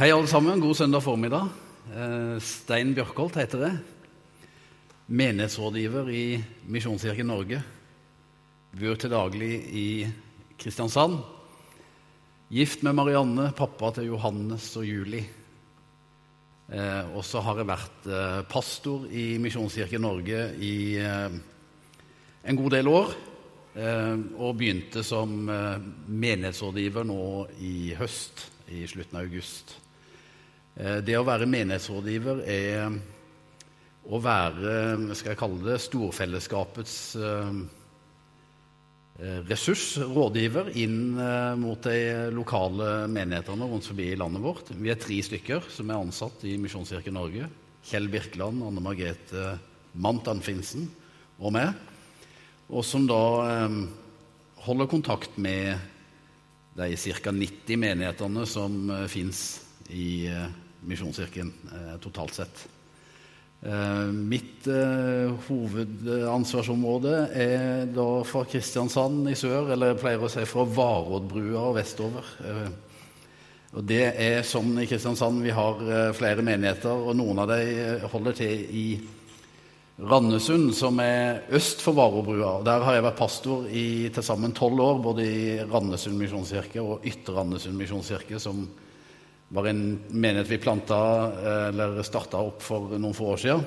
Hei, alle sammen. God søndag formiddag. Eh, Stein Bjørkholt heter jeg. Menighetsrådgiver i Misjonskirken Norge. Bor til daglig i Kristiansand. Gift med Marianne, pappa til Johannes og Julie. Eh, og så har jeg vært eh, pastor i Misjonskirken Norge i en god del år. Og begynte som menighetsrådgiver nå i høst, i slutten av august. Det å være menighetsrådgiver er å være skal jeg kalle det, storfellesskapets ressurs, rådgiver, inn mot de lokale menighetene rundt forbi i landet vårt. Vi er tre stykker som er ansatt i Misjonskirken Norge. Kjell Birkeland, Anne Margrethe Mant Anfinsen og meg. Og som da holder kontakt med de ca. 90 menighetene som fins i Misjonskirken totalt sett. Mitt hovedansvarsområde er da fra Kristiansand i sør, eller jeg pleier å si fra Varoddbrua og vestover. Og det er sånn i Kristiansand vi har flere menigheter, og noen av dem holder til i Randesund, som er øst for Varobrua. Der har jeg vært pastor i til sammen tolv år, både i Randesund misjonskirke og Ytre Randesund misjonskirke, som var en menighet vi planta, eller starta opp for noen få år siden.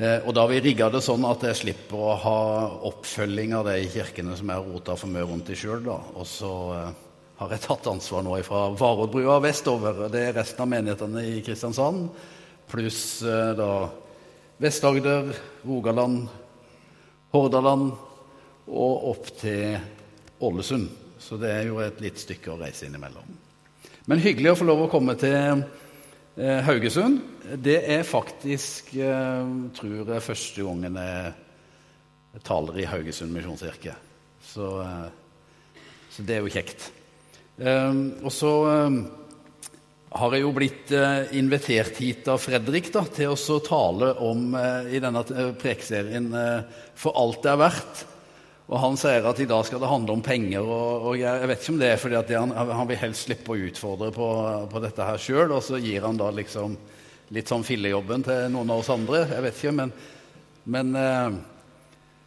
Og da har vi rigga det sånn at jeg slipper å ha oppfølging av de kirkene som jeg har rota for mye rundt i sjøl. Og så har jeg tatt ansvar nå fra Varoddbrua vestover. Det er resten av menighetene i Kristiansand, pluss da Vest-Agder, Rogaland, Hordaland og opp til Ålesund. Så det er jo et litt stykke å reise innimellom. Men hyggelig å få lov å komme til Haugesund. Det er faktisk, tror jeg, første gangen jeg taler i Haugesund misjonskirke. Så, så, det er jo kjekt. Og så har jeg jo blitt invitert hit av Fredrik da, til å tale om i denne prekeserien For alt det er verdt. Og han sier at i dag skal det handle om penger. Og, og jeg, vet ikke om det er fordi at han, han, vil helst slippe å utfordre på, på dette her sjøl, og så gir han da liksom litt sånn fillejobben til noen av oss andre. Jeg vet ikke, men, men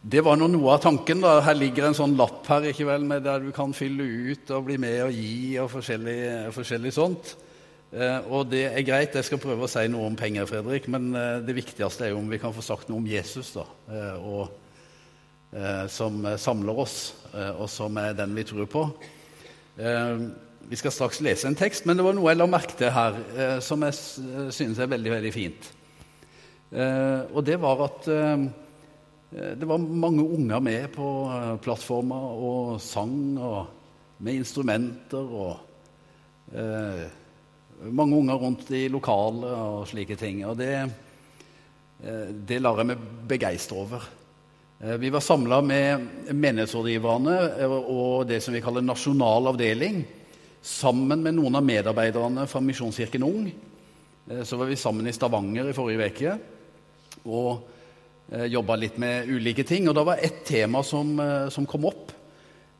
det var nå noe av tanken. da. Her ligger en sånn lapp her ikke vel, med der du kan fylle ut og bli med og gi og forskjellig, forskjellig sånt. Og det er greit, jeg skal prøve å si noe om penger, Fredrik, men det viktigste er jo om vi kan få sagt noe om Jesus, da. Og som samler oss, og som er den vi tror på. Vi skal straks lese en tekst, men det var noe jeg la merke til her som jeg synes er veldig, veldig fint. Og det var at det var mange unger med på plattformer og sang og med instrumenter og mange unger rundt i lokalet og slike ting. Og det, det lar jeg meg begeistre over. Vi var samla med menighetsrådgiverne og det som vi kaller nasjonal avdeling. Sammen med noen av medarbeiderne fra Misjonskirken Ung. Så var vi sammen i Stavanger i forrige uke og jobba litt med ulike ting. Og da var ett tema som, som kom opp.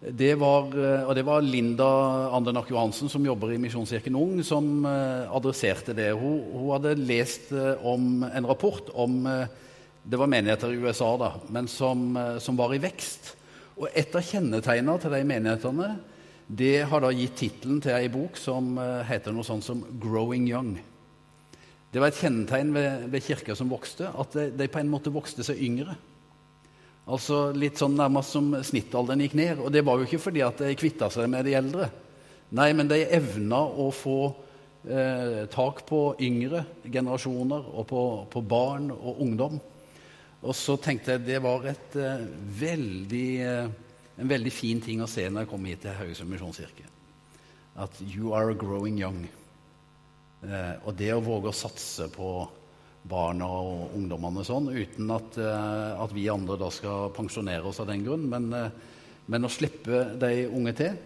Det var, og det var Linda Andernak Johansen, som jobber i Misjonskirken Ung, som adresserte det. Hun, hun, hadde lest om en rapport om Det var menigheter i USA, da, men som, som var i vekst. Og et av kjennetegnene til de menighetene det har da gitt tittelen til ei bok som heter noe sånt som 'Growing Young'. Det var et kjennetegn ved, ved kirker som vokste, at de, de på en måte vokste seg yngre. Altså litt sånn nærmest som snittalderen gikk ned. Og det var jo ikke fordi at de kvitta seg med de eldre. Nei, men de evna å få eh, tak på yngre generasjoner og på, på, barn og ungdom. Og så tenkte jeg det var et uh, veldig, uh, en veldig fin ting å se når jeg kom hit til Haugesund misjonskirke. At you are growing young. og det å våge å satse på barna og ungdommene sånn, uten at, at, vi andre da skal pensjonere oss av den grunn. Men, men, å slippe de unge til,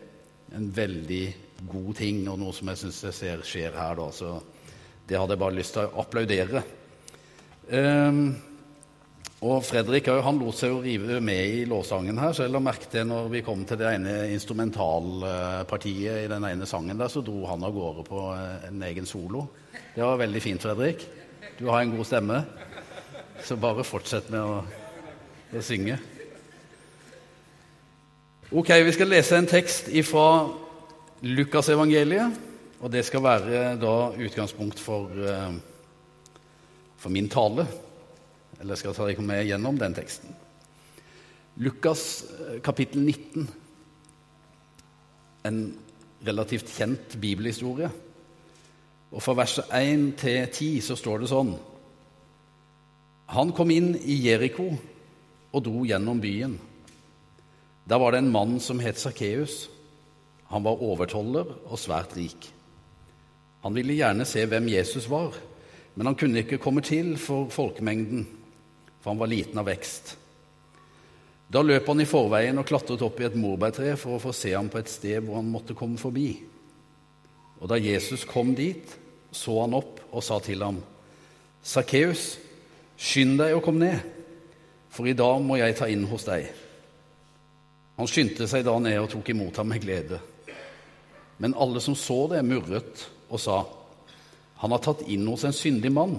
en veldig god ting, og noe som jeg syns jeg ser skjer her. da, så Det hadde jeg bare lyst til å applaudere. Um, Og Fredrik han lot seg jo rive med i låtsangen her, selv om merket det når vi kom til det ene instrumentalpartiet i den ene sangen der, så dro han av gårde på eh, en egen solo. Det var veldig fint, Fredrik. Du har en god stemme, så bare fortsett med å, å synge. Ok, vi skal lese en tekst fra Lukasevangeliet, og det skal være da utgangspunkt for, eh, for min tale. Eller skal ta dere med gjennom den teksten. Lukas eh, kapittel 19. En relativt kjent bibelhistorie. Og Fra verset 1 til 10 så står det sånn Han kom inn i Jeriko og dro gjennom byen. Der var det en mann som het Sakkeus. Han var overtoller og svært rik. Han ville gjerne se hvem Jesus var, men han kunne ikke komme til for folkemengden for han var liten av vekst. Da løp han i forveien og klatret opp i et morbærtre for å få se ham på et sted hvor han måtte komme forbi. Og da Jesus kom dit, så han opp og sa til ham, Sakkeus, skynd deg å komme ned, for i dag må jeg ta inn hos deg. Han skyndte seg da ned og tok imot ham med glede. Men alle som så det, murret og sa, Han har tatt inn hos en syndig mann.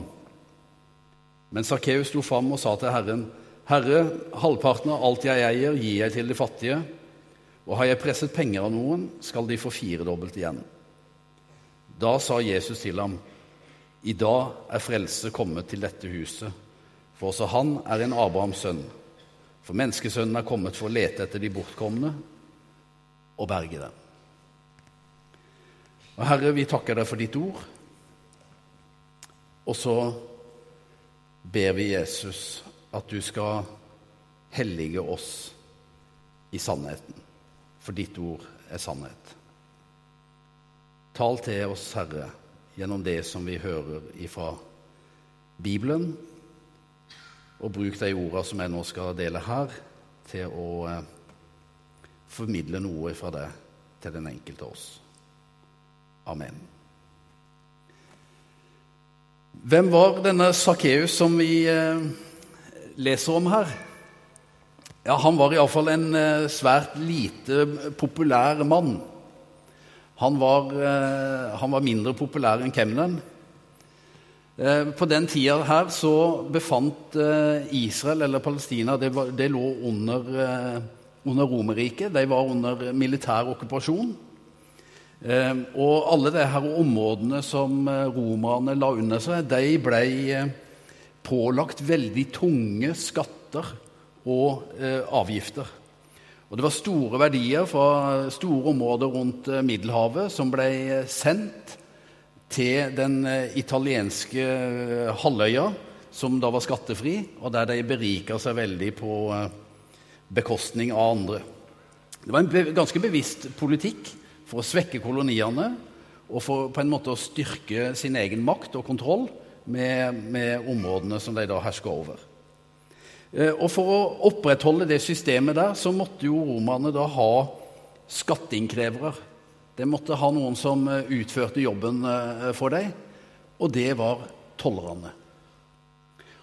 Men Sakkeus sto fram og sa til Herren, Herre, halvparten av alt jeg eier, gir jeg til de fattige, og har jeg presset penger av noen, skal de få firedobbelt igjen. Da sa Jesus til ham, I dag er frelse kommet til dette huset, for også han er en Abrahams sønn. For menneskesønnen er kommet for å lete etter de bortkomne og berge dem. Og Herre, vi takker deg for ditt ord. Og så ber vi Jesus at du skal hellige oss i sannheten, for ditt ord er sannhet. Tal til oss, Herre, gjennom det som vi hører ifra Bibelen, og bruk de ordene som jeg nå skal dele her, til å eh, formidle noe fra det til den enkelte av oss. Amen. Hvem var denne Sakkeus som vi eh, leser om her? Ja, Han var iallfall en eh, svært lite populær mann. Han var, eh, han var mindre populær enn Kemnen. Eh, på den tida her så befant eh, Israel, eller Palestina, det, var, det lå under, eh, under Romerriket. De var under militær okkupasjon. Ehm, og alle her områdene som eh, romerne la under seg, de ble eh, pålagt veldig tunge skatter og eh, avgifter. Og det var store verdier fra store områder rundt Middelhavet som ble sendt til den italienske halvøya, som da var skattefri, og der de berika seg veldig på bekostning av andre. Det var en ganske bevisst politikk for å svekke koloniene og for på en måte å styrke sin egen makt og kontroll med, med områdene som de da hersker over. Eh, og For å opprettholde det systemet der så måtte jo romerne da ha skatteinnkrevere. De måtte ha noen som eh, utførte jobben eh, for dem, og det var tollerne.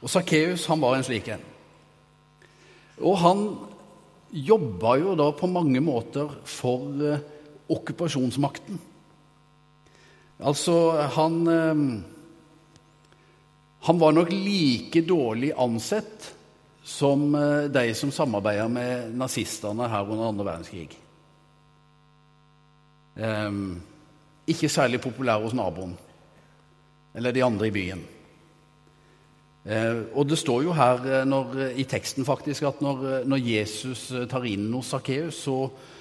Og Sakkeus var en slik en. Og han jobba jo da på mange måter for okkupasjonsmakten. Altså, han eh, Han var nok like dårlig ansett som eh, de som samarbeida med nazistene her under andre verdenskrig. Um, ikke særlig populær hos naboen eller de andre i byen. Og det står jo her når, i teksten faktisk at når, når Jesus tar inn hos Sakkeus, så Eh,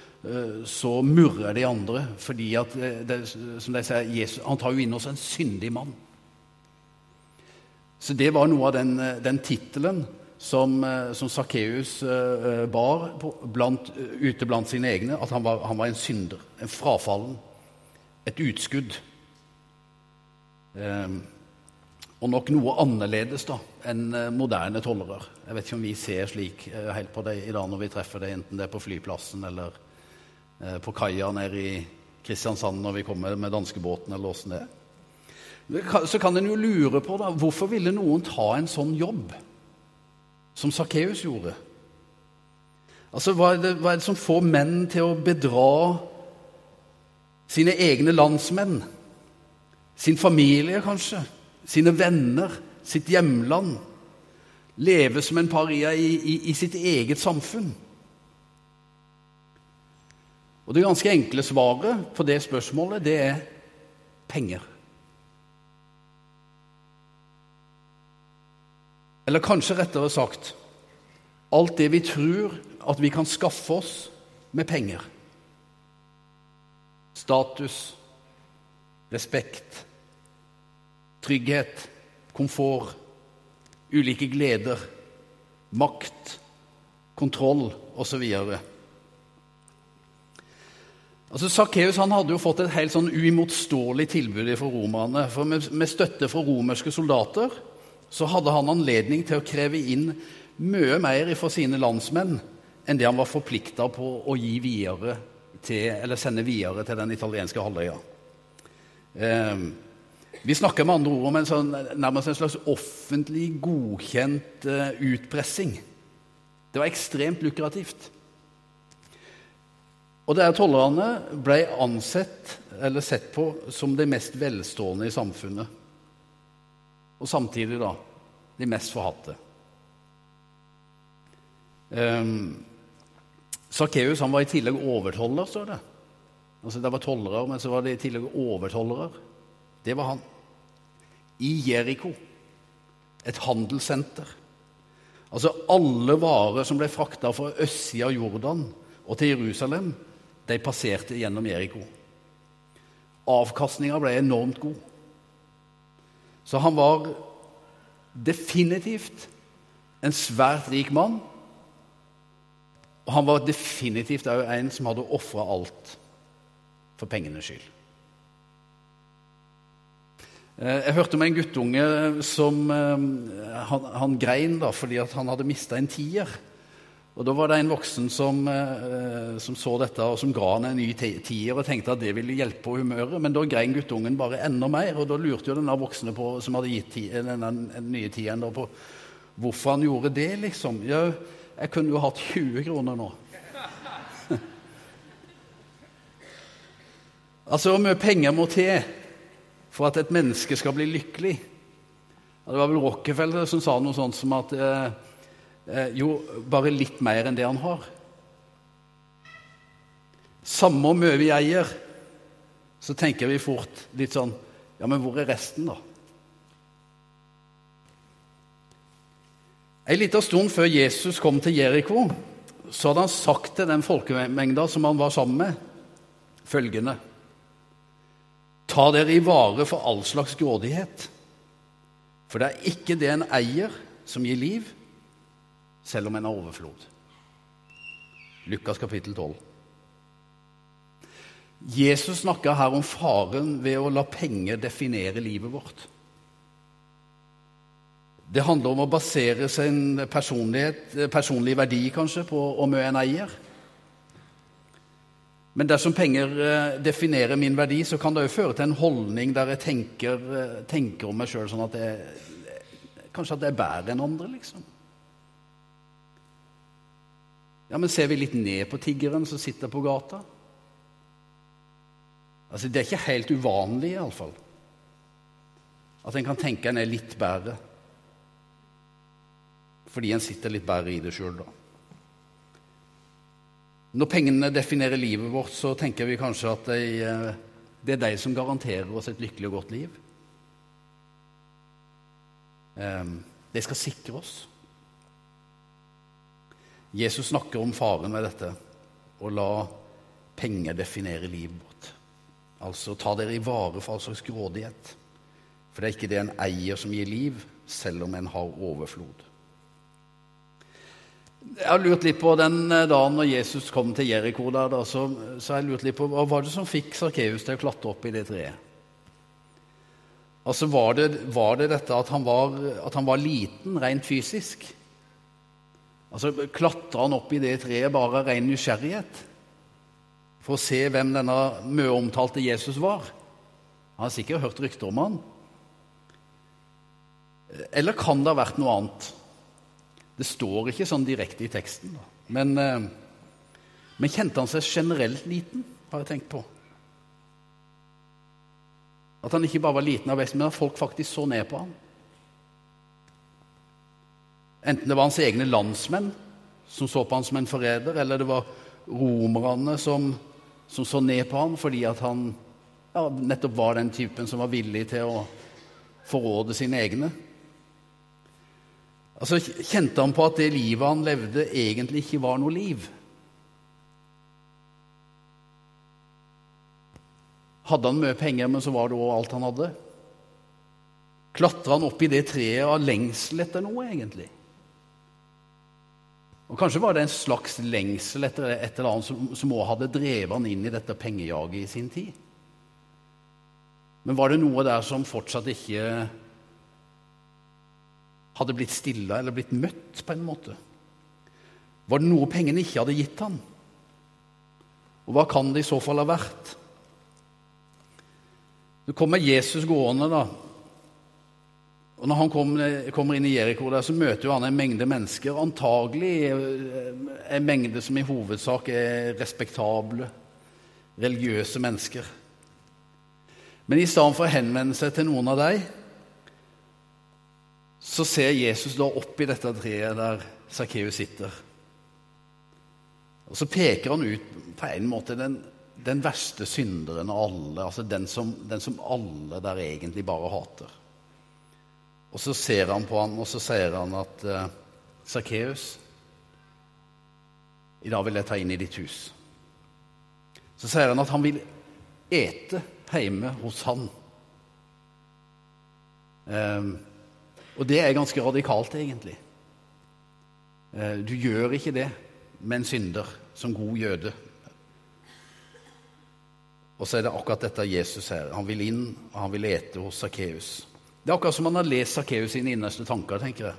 så murrer de andre. fordi at, eh, det, som de sier, Jesus, Han tar jo inn hos en syndig mann. Så det var noe av den, eh, den tittelen som, som Sakkeus bar blant, ute blant sine egne, at han var, han var, en synder, en frafallen, et utskudd. Um, og nok noe annerledes da, enn moderne tollere. Jeg vet ikke om vi ser slik helt på det i dag når vi treffer det, enten det er på flyplassen eller Eh, på kaia nede i Kristiansand når vi kommer med danskebåten, eller åssen det er. Så kan en jo lure på da, hvorfor ville noen ta en sånn jobb som Sakkeus gjorde? Altså, hva er, det, hva er det som får menn til å bedra sine egne landsmenn? Sin familie, kanskje? Sine venner? Sitt hjemland? Leve som en paria i, i, i sitt eget samfunn? Og Det ganske enkle svaret på det spørsmålet, det er penger. Eller kanskje rettere sagt alt det vi tror at vi kan skaffe oss med penger. Status, respekt, trygghet, komfort, ulike gleder, makt, kontroll osv. Altså, Sakkeus hadde jo fått et helt sånn uimotståelig tilbud fra romerne. For med, med, støtte fra romerske soldater så hadde han anledning til å kreve inn mye mer fra sine landsmenn enn det han var forplikta på å gi videre til, eller sende videre til den italienske halvøya. Eh, vi snakker med andre ord om en sånn, nærmest en slags offentlig godkjent eh, utpressing. Det var ekstremt lukrativt. Og der tollerne ble ansett eller sett på som de mest velstående i samfunnet. Og samtidig, da, de mest forhatte. Um, Sakkeus var i tillegg overtoller, står det. Altså, Det var tollere, men så var det i tillegg overtollere. Det var han. I Jeriko, et handelssenter. Altså alle varer som ble frakta fra østsida av Jordan og til Jerusalem, de passerte gjennom Jeriko. Avkastninga ble enormt god. Så han var definitivt en svært rik mann. Og han var definitivt òg en som hadde ofra alt for pengenes skyld. Eh, jeg hørte om en guttunge som eh, han, han grein da, fordi han hadde mista en tier. Og Da var det en voksen som, eh, som, så dette og som ga han en ny tier og tenkte at det ville hjelpe på humøret, men da grein guttungen bare enda mer. og Da lurte jo denne voksne på, som hadde gitt denne nye tieren, på hvorfor han gjorde det. liksom. Ja, jeg kunne jo hatt 20 kroner nå. altså, hvor mye penger må til for at et menneske skal bli lykkelig? Det var vel Rockefeller som sa noe sånt som at Eh, jo, bare litt mer enn det han har. Samme hvor mye vi eier, så tenker vi fort litt sånn Ja, men hvor er resten, da? En liten stund før Jesus kom til Jeriko, så hadde han sagt til den folkemengda som han var sammen med, følgende Ta dere i vare for all slags grådighet, for det er ikke det en eier, som gir liv, selv om en har overflod. Lukas kapittel 12. Jesus snakker her om faren ved å la penger definere livet vårt. Det handler om å basere sin personlig verdi kanskje på hvor mye en eier. Men dersom penger eh, definerer min verdi, så kan det òg føre til en holdning der jeg tenker, eh, tenker om meg sjøl sånn at jeg, kanskje at jeg er bedre enn andre. liksom. Ja, men ser vi litt ned på tiggeren som sitter på gata? Altså, Det er ikke helt uvanlig, iallfall, at en kan tenke en er litt bedre fordi en sitter litt bedre i det sjøl, da. Når pengene definerer livet vårt, så tenker vi kanskje at de, eh, det er de som garanterer oss et lykkelig og godt liv. Ehm, de skal sikre oss. Jesus snakker om faren med dette å la penger definere livet vårt. Altså ta dere i vare for all slags grådighet. For det er ikke det en eier som gir liv, selv om en har overflod. Jeg har lurt litt på Den dagen når Jesus kom til Jeriko, der, så har jeg lurt litt på, hva var det som fikk Sarkeus til å klatre opp i det treet? Altså, Var det, var det dette at han var, at han var liten rent fysisk? Altså, Klatra han opp i det treet bare av ren nysgjerrighet? For å se hvem denne mye omtalte Jesus var? Han har sikkert hørt rykter om han. Eller kan det ha vært noe annet? Det står ikke sånn direkte i teksten. Men, eh, men kjente han seg generelt liten, har jeg tenkt på. At han ikke bare var liten av vekst, men at folk faktisk så ned på ham. Enten det var hans egne landsmenn som så på ham som en forræder, eller det var romerne som, som, så ned på ham fordi at han ja, nettopp var den typen som var villig til å forråde sine egne. Altså Kjente han på at det livet han levde, egentlig ikke var noe liv? Hadde han mye penger, men så var det òg alt han hadde? Klatra han opp i det treet av lengsel etter noe, egentlig? Og Kanskje var det en slags lengsel etter et eller annet som, som også hadde drevet han inn i dette pengejaget i sin tid. Men var det noe der som fortsatt ikke hadde blitt stilla eller blitt møtt på en måte? Var det noe pengene ikke hadde gitt han? Og hva kan det i så fall ha vært? Det kommer Jesus gående, da, og Når han kommer inn i Jeriko, så møter han en mengde mennesker. Antagelig eh, en mengde som i hovedsak er respektable, religiøse mennesker. Men i stedet for å henvende seg til noen av dem, så ser Jesus da opp i dette treet der Sakkeus sitter. Og Så peker han ut på en måte den, den verste synderen av alle, altså den som, den som alle der egentlig bare hater. Og så ser han på han, og så sier han at Sakkeus, i dag vil jeg ta inn i ditt hus. Så sier han at han vil ete hjemme hos han. Um, og det er ganske radikalt, egentlig. Uh, du gjør ikke det med en synder som god jøde. Og så er det akkurat dette Jesus her. Han vil inn, og han vil ete hos Sakkeus. Det er akkurat som han har lest Sakkeus sine innerste tanker, tenker jeg.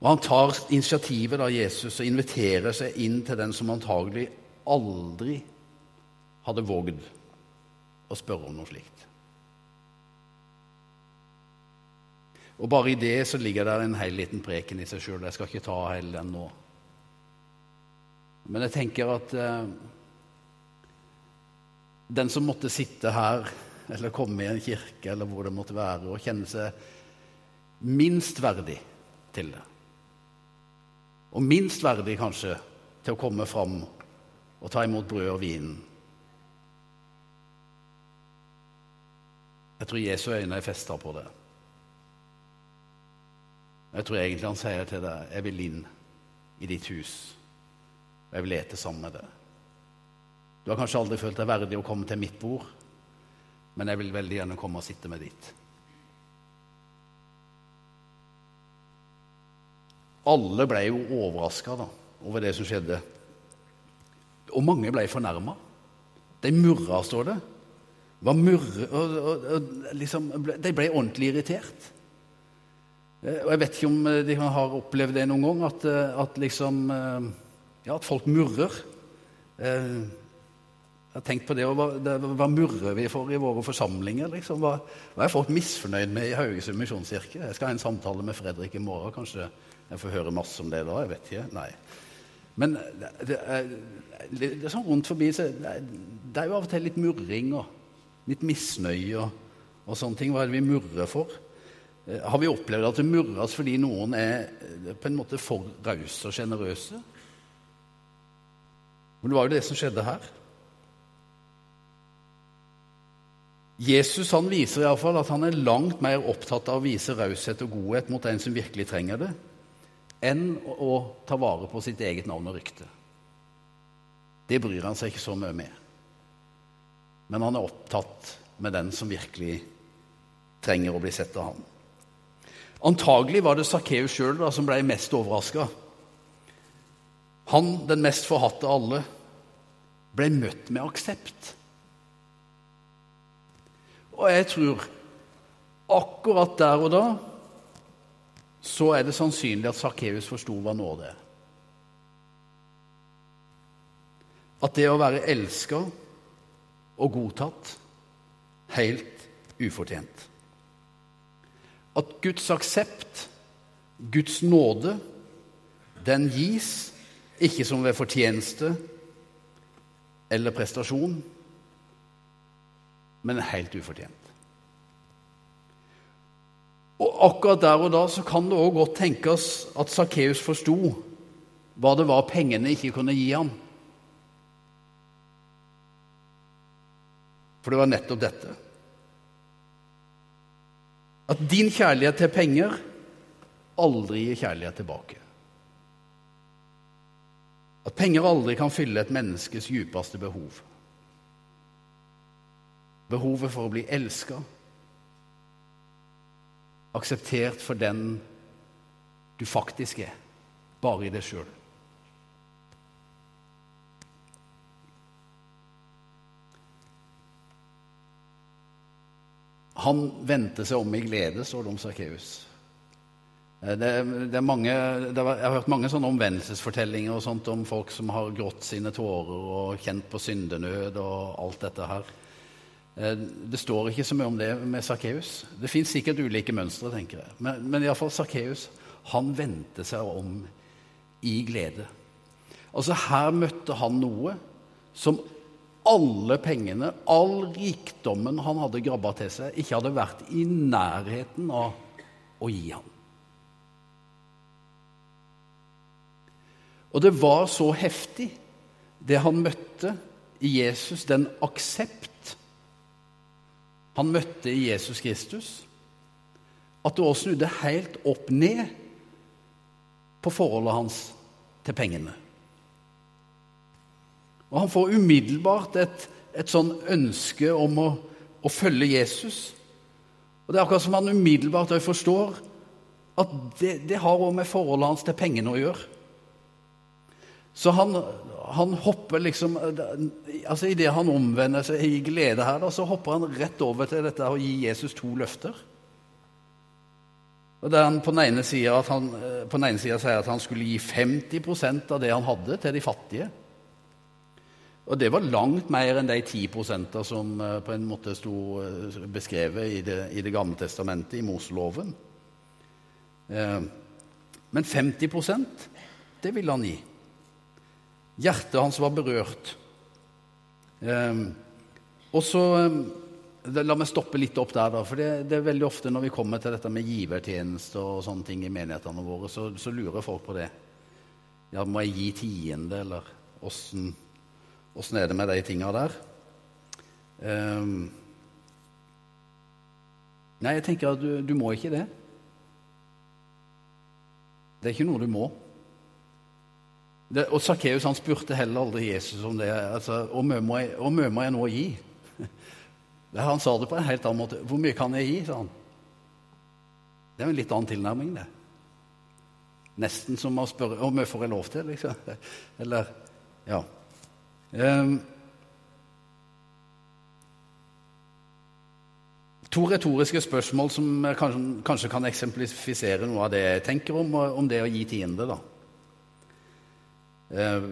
Og Han tar initiativet, da, Jesus, og inviterer seg inn til den som antagelig aldri hadde vågd å spørre om noe slikt. Og bare i det så ligger det en hel liten preken i seg sjøl. Jeg skal ikke ta hele den nå. Men jeg tenker at eh, den som måtte sitte her eller komme i en kirke eller hvor det måtte være, og kjenne seg minst verdig til det. Og minst verdig, kanskje, til å komme fram og ta imot brød og vin. Jeg tror Jesu øyne er festa på det. Jeg tror egentlig han sier til deg, 'Jeg vil inn i ditt hus, og jeg vil ete sammen med deg'. Du har kanskje aldri følt deg verdig å komme til mitt bord men jeg vil veldig gjerne komme og sitte med dit. Alle ble jo overraska over det som skjedde. Og mange ble fornærma. De murra, står det. Murre, og, og, og, liksom, de ble ordentlig irritert. Eh, og Jeg vet ikke om de har opplevd det noen gang, at, eh, at, liksom, eh, ja, at folk murrer. Jeg har tenkt på det, og hva, det, hva murrer vi for i våre forsamlinger? Liksom? Hva, hva, er folk misfornøyd med i Haugesund misjonskirke? Jeg skal ha en samtale med Fredrik i morgen. Kanskje jeg får høre masse om det da? Jeg vet ikke. Nei. Men det, det, er, det er, sånn rundt forbi så det, det, er jo av og til litt murring og litt misnøye og, og sånne ting. Hva er det vi murrer for? Eh, har vi opplevd at det murres fordi noen er på en måte for rause og sjenerøse? Men det var jo det som skjedde her. Jesus han viser iallfall at han er langt mer opptatt av å vise raushet og godhet mot en som virkelig trenger det, enn å ta vare på sitt eget navn og rykte. Det bryr han seg ikke så mye med. Men han er opptatt med den som virkelig trenger å bli sett av ham. Antagelig var det Sakkeus sjøl som ble mest overraska. Han, den mest forhatte av alle, ble møtt med aksept. Og jeg tror akkurat der og da så er det sannsynlig at Sakkeus forsto hva nåde er. At det å være elska og godtatt helt ufortjent. At Guds aksept Guds nåde, den gis ikke som ved fortjeneste eller prestasjon, men helt ufortjent. Og akkurat der og da så kan det òg godt tenkes at Sakkeus forsto hva det var pengene ikke kunne gi ham. For det var nettopp dette. At din kjærlighet til penger aldri gir kjærlighet tilbake. At penger aldri kan fylle et menneskes djupeste behov. Behovet for å bli elska, akseptert for den du faktisk er, bare i deg sjøl. Han vendte seg om i glede, står det om Sakkeus. Eh, jeg har hørt mange sånne omvendelsesfortellinger og sånt om folk som har grått sine tårer og kjent på syndenød og alt dette her. Eh, det står ikke så mye om det med Sakkeus. Det fins sikkert ulike mønstre, tenker jeg. Men, men iallfall Sakkeus, han vendte seg om i glede. Altså Her møtte han noe som alle pengene, all rikdommen han hadde grabba til seg, ikke hadde vært i nærheten av å gi ham. Og det var så heftig, det han møtte i Jesus, den aksept han møtte i Jesus Kristus, at det også snudde helt opp ned på forholdet hans til pengene. Og han får umiddelbart et, et sånn ønske om å, å, følge Jesus. Og Det er akkurat som han umiddelbart forstår at det, det har òg med forholdet hans til pengene å gjøre. Så han, han hopper liksom altså Idet han omvender seg i glede her, da, så hopper han rett over til dette å gi Jesus to løfter. Og Der han på den ene sida sier at han skulle gi 50% av det han hadde, til de fattige. Og det var langt mer enn de 10% som eh, på en måte sto eh, beskrevet i Det, i det gamle testamentet, i Moseloven. Eh, men 50% det ville han gi. Hjertet hans var berørt. Og så La meg stoppe litt opp der, da, for det, det, er veldig ofte når vi kommer til dette med givertjeneste og sånne ting i menighetene våre, så, så lurer folk på det. Ja, må jeg gi tiende, eller åssen er det med de tinga der? Um, nei, jeg tenker at du, du må ikke det. Det er ikke noe du må. Det, og Sakkeus spurte heller aldri Jesus om det. Altså, hvor mye må jeg, nå gi? Det, han sa det på en helt annen måte. Hvor mye kan jeg gi? sa han. Det er en litt annen tilnærming, det. Nesten som å spørre hvor mye får jeg lov til, liksom. Eller Ja. Um, to retoriske spørsmål som kanskje, kanskje, kan eksemplifisere noe av det jeg tenker om, om det å gi tiende. da. Eh,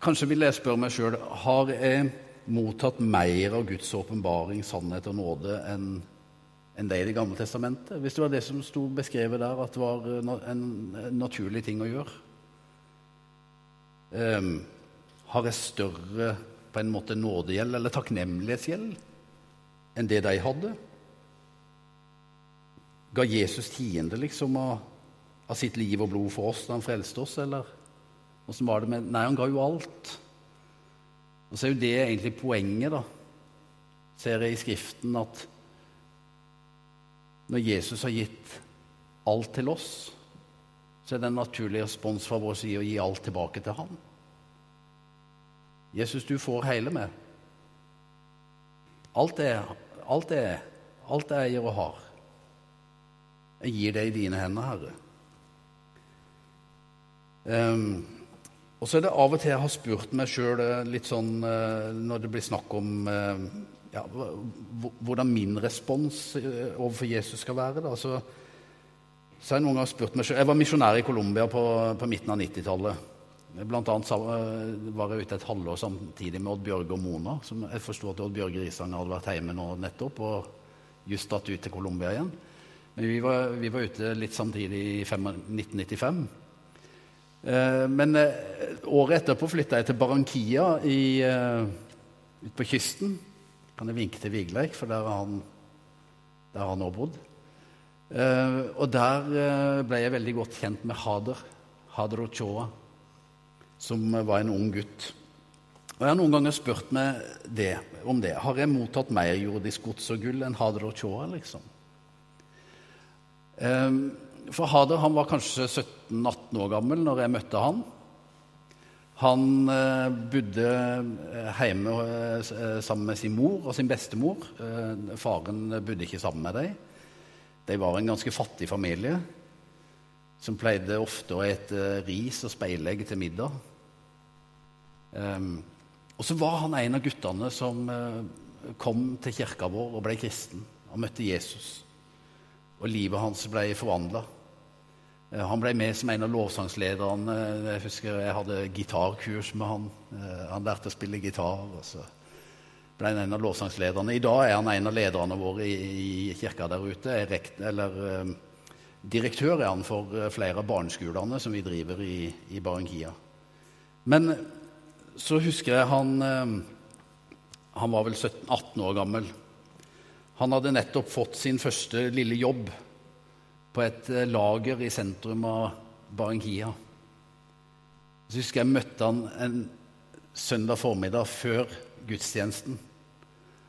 kanskje vil jeg spørre meg sjøl har jeg mottatt mer av Guds åpenbaring, sannhet og nåde enn enn det i Det gamle testamentet? Hvis det var det som sto beskrevet der, at det var en, en naturlig ting å gjøre? Eh, har jeg større på en måte nådegjeld eller takknemlighetsgjeld enn det de hadde? Ga Jesus tiende liksom av, av, sitt liv og blod for oss da han frelste oss, eller åssen var det med Nei, han ga jo alt. Og så er jo det egentlig poenget, da, ser jeg i Skriften, at når Jesus har gitt alt til oss, så er det en naturlig respons fra vår side å gi alt tilbake til ham. Jesus, du får hele med. Alt det, alt det, alt jeg eier og har. Jeg gir det i dine hender, Herre. Um, og så er det av og til jeg har spurt meg sjøl eh, litt sånn uh, når det blir snakk om uh, ja, hvordan min respons overfor Jesus skal være. Da. Så, så jeg noen ganger spurt meg selv, Jeg var misjonær i Colombia på, på midten av 90-tallet. Blant annet eh, var jeg ute et halvår samtidig med Odd Bjørge og Mona. som Jeg forsto at Odd Bjørge Risanger hadde vært hjemme nå nettopp og just dratt ut til Colombia igjen. Vi var, vi var ute litt samtidig i 1995. Eh, men eh, året etterpå flytta jeg til Barranquilla i, ut på kysten. Kan jeg vinke til Vigleik, for der har han, der nå bodd. Og der ble jeg veldig godt kjent med Hader. Hader Ochoa, som var en ung gutt. Og Jeg har noen ganger spurt meg det, om det. Har jeg mottatt mer jordisk gods og gull enn Hader Ochoa, liksom? Ehm, for Hader han var kanskje 17-18 år gammel når jeg møtte han. Han eh, bodde eh, hjemme eh, sammen med sin mor og sin bestemor. Faren bodde ikke sammen med dem. De var en ganske fattig familie som pleide ofte å ete ris og speilegg til middag. Um, og så var han en av guttene som eh, kom til kirka vår og ble kristen og møtte Jesus. Og livet hans ble forvandla. Eh, han ble med som en av lovsangslederne. Jeg husker jeg hadde gitarkurs med han. Eh, han lærte å spille gitar. og så ble han en av lovsangslederne. I dag er han en av lederne våre i, kirka der ute. Rekt, eller, direktør er han for flere av barneskolene som vi driver i, i Barranquilla. Men så husker jeg han eh, Han var vel 17-18 år gammel. Han hadde nettopp fått sin første lille jobb på et eh, lager i sentrum av Barranquilla. Så husker jeg møtte han en søndag formiddag før gudstjenesten.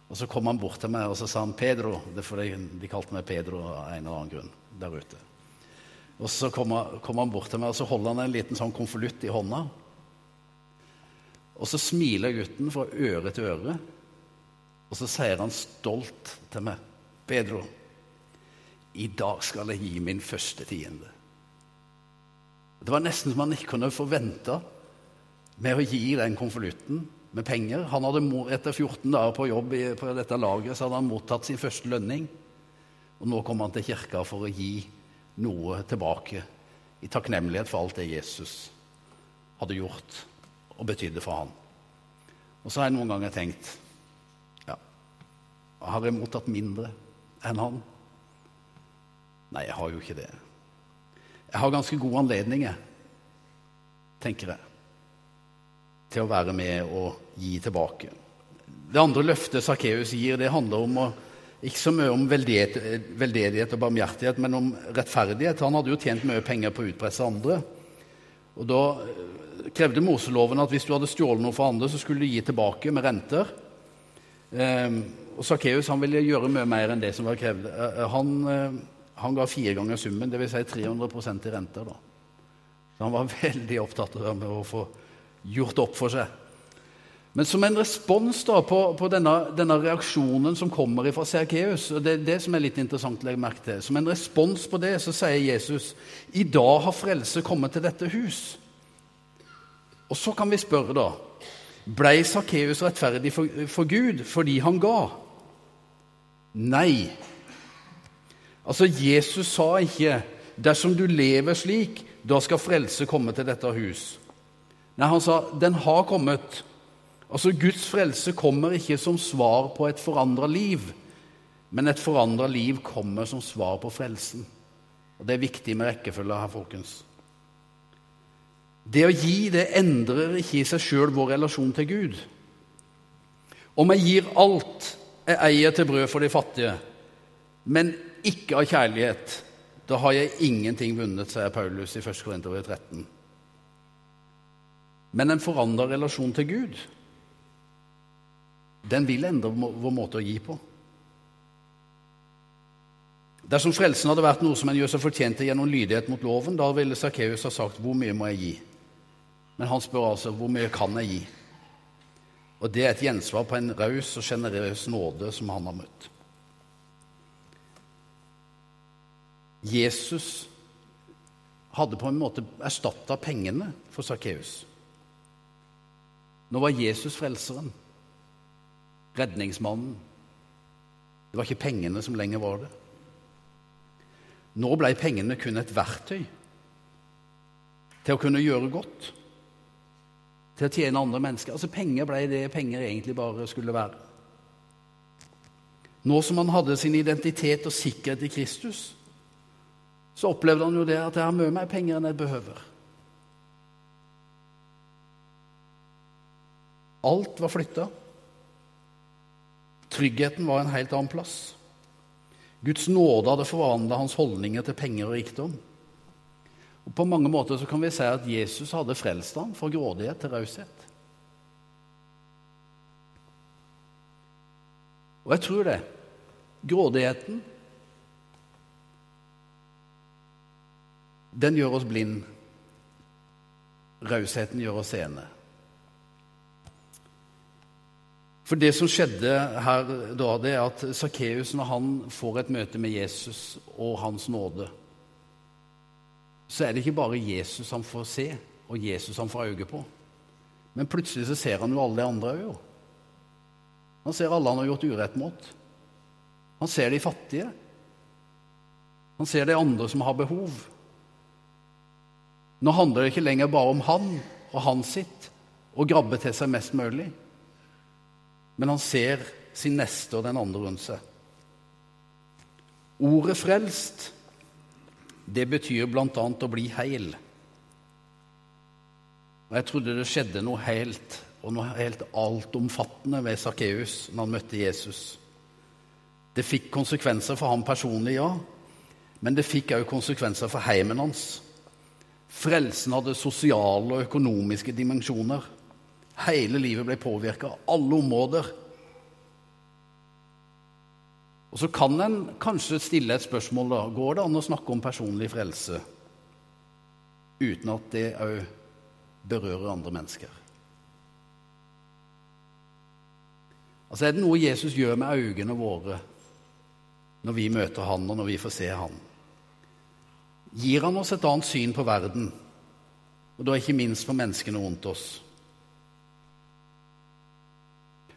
Og Så kom han bort til meg og så sa han 'Pedro'. Det er fordi de kalte meg Pedro av en eller annen grunn der ute. Og Så kom han, kom han bort til meg og så holdt han en liten sånn konvolutt i hånda. Og så smiler gutten fra øre til øre, og så sier han stolt til meg, 'Pedro, i dag skal jeg gi min første tiende.' Det var nesten som han ikke kunne forvente med å gi den konvolutten med penger. Han hadde, Etter 14 dager på jobb på dette lageret så hadde han mottatt sin første lønning. Og nå kom han til kirka for å gi noe tilbake i takknemlighet for alt det Jesus hadde gjort og betydde for han. Og så har jeg noen ganger tenkt har jeg mottatt mindre enn han? Nei, jeg har jo ikke det. Jeg har ganske gode anledninger, tenker jeg, til å være med og gi tilbake. Det andre løftet Sakkeus gir, det handler om å, ikke så mye om veldedighet, og barmhjertighet, men om rettferdighet. Han hadde jo tjent mye penger på å utpresse andre. Og da krevde Moseloven at hvis du hadde stjålet noe for andre, så skulle du gi tilbake med renter. Eh, og Sakkeus ville gjøre mye mer enn det som var krevd. Eh, han, eh, han, ga fire ganger summen, dvs. Si 300% i renter. Da. Så han var veldig opptatt av å få gjort opp for seg. Men som en respons da på, på denne, denne, reaksjonen som kommer fra Serkeus, og det det som er litt interessant å legge merke til, som en respons på det så sier Jesus i dag har frelse kommet til dette hus. Og så kan vi spørre, da Blei Sakkeus rettferdig for, for, Gud fordi han ga? Nei. Altså, Jesus sa ikke 'dersom du lever slik, da skal frelse komme til dette hus'. Nei, han sa 'den har kommet'. Altså, Guds frelse kommer ikke som svar på et forandra liv, men et forandra liv kommer som svar på frelsen. Og Det er viktig med rekkefølge her, folkens. Det å gi det endrer ikke i seg sjøl vår relasjon til Gud. Om jeg gir alt jeg eier til brød for de fattige, men ikke av kjærlighet, da har jeg ingenting vunnet, sier Paulus i 1. Korinterbrev 13. Men en forandra relasjon til Gud, den vil endre vår måte å gi på. Dersom frelsen hadde vært noe som en gjør seg fortjent til gjennom lydighet mot loven, da ville Sakkeus ha sagt 'Hvor mye må jeg gi?' Men han spør altså hvor mye kan jeg gi? Og det er et gjensvar på en raus og sjenerøs nåde som han har møtt. Jesus hadde på en måte erstatta pengene for Sakkeus. Nå var Jesus frelseren, redningsmannen. Det var ikke pengene som lenger var det. Nå ble pengene kun et verktøy til å kunne gjøre godt til å tjene andre mennesker. Altså Penger ble det penger egentlig bare skulle være. Nå som han hadde sin identitet og sikkerhet i Kristus, så opplevde han jo det at jeg har mye mer penger enn jeg behøver. Alt var flytta. Tryggheten var en helt annen plass. Guds nåde hadde forvandla hans holdninger til penger og rikdom. Og På mange måter så kan vi si at Jesus hadde frelst ham fra grådighet til raushet. Og jeg tror det. Grådigheten den gjør oss blind. Rausheten gjør oss ene. For det som skjedde her da, det er at Sakkeus, når han får et møte med Jesus og Hans nåde, så er det ikke bare Jesus han får se, og Jesus han får øye på. Men plutselig så ser han jo alle de andre òg. Han ser alle han har gjort urett mot. Han ser de fattige. Han ser de andre som har behov. Nå handler det ikke lenger bare om han og han sitt, og grabbe til seg mest mulig. Men han ser sin neste og den andre rundt seg. Ordet 'frelst' det betyr bl.a. å bli heil. Og Jeg trodde det skjedde noe helt og noe helt altomfattende ved Sakkeus når han møtte Jesus. Det fikk konsekvenser for ham personlig, ja, men det fikk også konsekvenser for heimen hans. Frelsen hadde sosiale og økonomiske dimensjoner. Hele livet ble påvirka, alle områder. Og Så kan en kanskje stille et spørsmål da. Går det an å snakke om personlig frelse uten at det òg berører andre mennesker? Altså Er det noe Jesus gjør med øynene våre når vi møter han og når vi får se han? Gir han oss et annet syn på verden, og da ikke minst på menneskene rundt oss?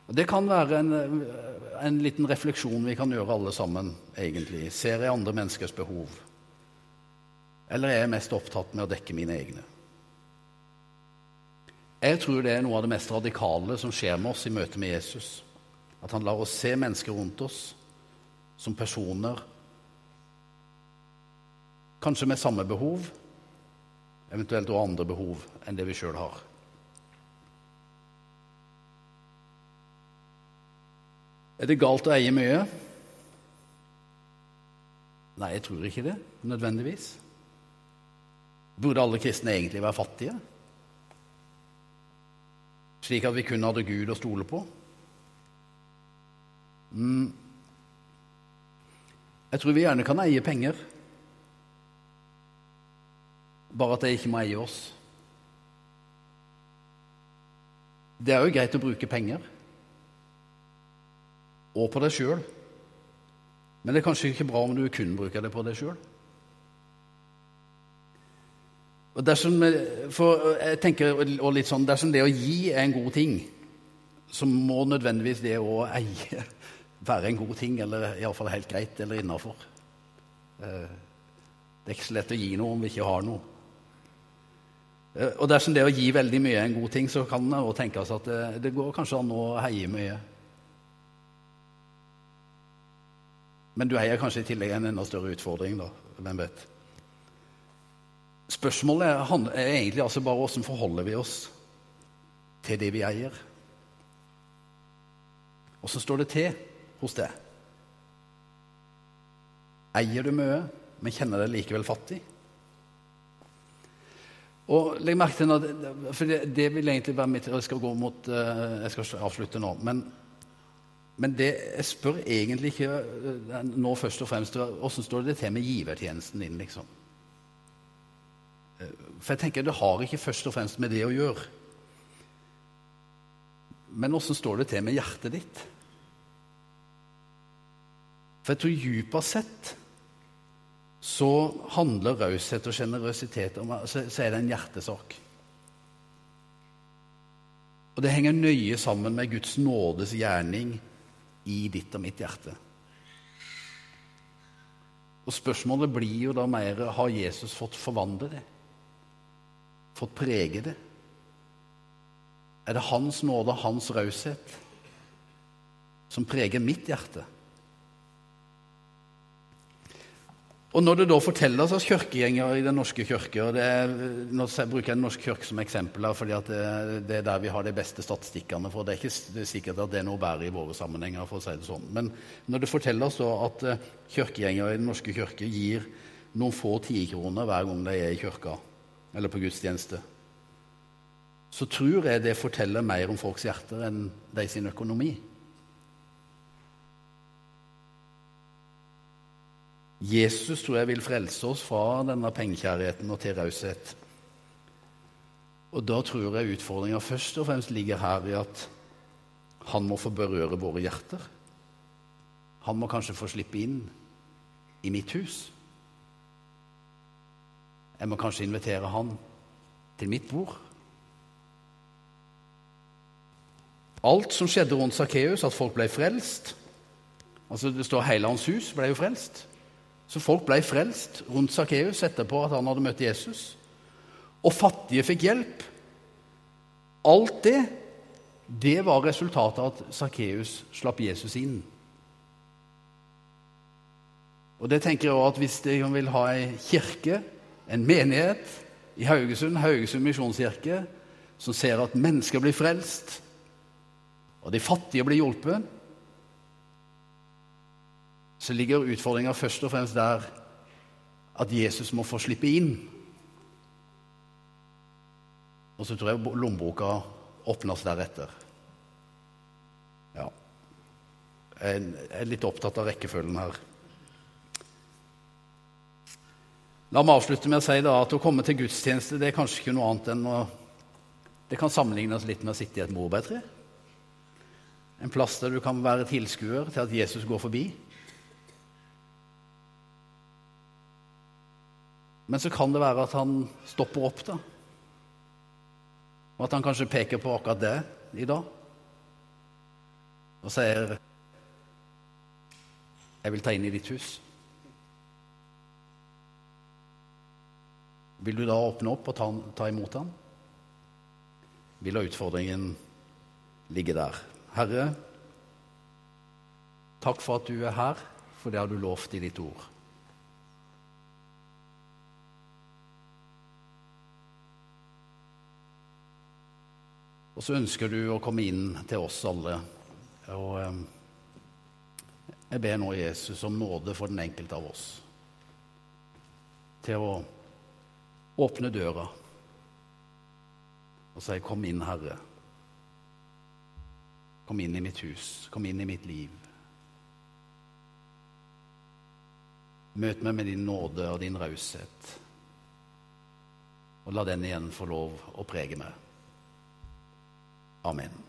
Og Det kan være en, en liten refleksjon vi kan gjøre alle sammen, egentlig. Ser jeg andre menneskers behov? Eller er jeg mest opptatt med å dekke mine egne? Jeg tror det er noe av det mest radikale som skjer med oss i møte med Jesus. At han lar oss se mennesker rundt oss som personer, kanskje med samme behov, eventuelt også andre behov enn det vi sjøl har. Er det galt å eie mye? Nei, jeg tror ikke det nødvendigvis. Burde alle kristne egentlig være fattige? Slik at vi kun hadde Gud å stole på? Mm. Jeg tror vi gjerne kan eie penger, bare at de ikke må eie oss. Det er jo greit å bruke penger, og på deg sjøl. Men det er kanskje ikke bra om du kun bruker det på deg sjøl. Dersom, for jeg tenker, og litt sånn, dersom det å gi er en god ting, så må nødvendigvis det å eie være en god ting, eller iallfall helt greit, eller innafor. Eh, det er ikke så lett å gi noe om vi ikke har noe. Eh, og dersom det å gi veldig mye er en god ting, så kan det også tenkes at det, det går kanskje an å heie mye. Men du eier kanskje i tillegg en enda større utfordring, da. Hvem vet? Spørsmålet er, egentlig altså bare hvordan forholder vi oss til det vi eier. Åssen står det til hos deg? Eier du mye, men kjenner deg likevel fattig? Og legg merke til at, for det, det, vil egentlig være mitt Jeg skal gå mot eh, Jeg skal avslutte nå. Men, men det jeg spør egentlig ikke eh, nå først og fremst Åssen står det til med givertjenesten din, liksom? Eh, for jeg tenker det har ikke først og fremst med det å gjøre. Men åssen står det til med hjertet ditt? For jeg tror dypest sett så handler raushet og sjenerøsitet om så, så er det en hjertesak. Og det henger nøye sammen med Guds nådes gjerning i ditt og mitt hjerte. Og spørsmålet blir jo da mer har Jesus fått forvandle det? Fått prege det? Er det Hans nåde, Hans raushet, som preger mitt hjerte? Og når det da fortelles at kirkegjengere i Den norske kirke og det Nå bruker jeg Den norske kirke som eksempel, her, fordi det, det, er der vi har de beste statistikkene. for Det er ikke sikkert at det er noe bedre i våre sammenhenger. for å si det sånn. Men når det fortelles da at eh, kirkegjengere i Den norske kirke gir noen få tiekroner hver gang de er i kirka eller på gudstjeneste, så tror jeg det forteller mer om folks hjerter enn de sin økonomi. Jesus tror jeg vil frelse oss fra denne pengekjærligheten og til raushet. Og da tror jeg utfordringa først og fremst ligger her i at han må få berøre våre hjerter. Han må kanskje få slippe inn i mitt hus. Jeg må kanskje invitere han til mitt bord. Alt som skjedde rundt Sakkeus, at folk ble frelst altså Det står hele hans hus ble jo frelst. Så folk ble frelst rundt Sakkeus etterpå at han hadde møtt Jesus. Og fattige fikk hjelp. Alt det, det var resultatet av at Sakkeus slapp Jesus inn. Og det tenker jeg også at Hvis de vil ha ei kirke, en menighet i Haugesund, Haugesund misjonskirke, som ser at mennesker blir frelst, og de fattige blir hjulpet, så ligger utfordringa først og fremst der at Jesus må få slippe inn. Og så tror jeg lommeboka åpnes deretter. Ja. Jeg er litt opptatt av rekkefølgen her. La meg avslutte med å si da, at å komme til gudstjeneste det er kanskje ikke noe annet enn å Det kan sammenlignes litt med å sitte i et morbærtre. En plass der du kan være tilskuer til at Jesus går forbi. Men så kan det være at han stopper opp, da. Og at han kanskje peker på akkurat det i dag. Og sier 'Jeg vil ta inn i ditt hus'. Vil du da åpne opp og ta, ta imot ham? Vil da utfordringen ligge der? Herre, takk for at du er her, for det har du lovt i ditt ord. Og så ønsker du å komme inn til oss alle. Og eh, jeg ber nå Jesus om nåde for den enkelte av oss til å åpne døra og si 'Kom inn, Herre'. Kom inn i mitt hus. Kom inn i mitt liv. Møt meg med din nåde og din raushet. Og la den igjen få lov å prege meg. Amen.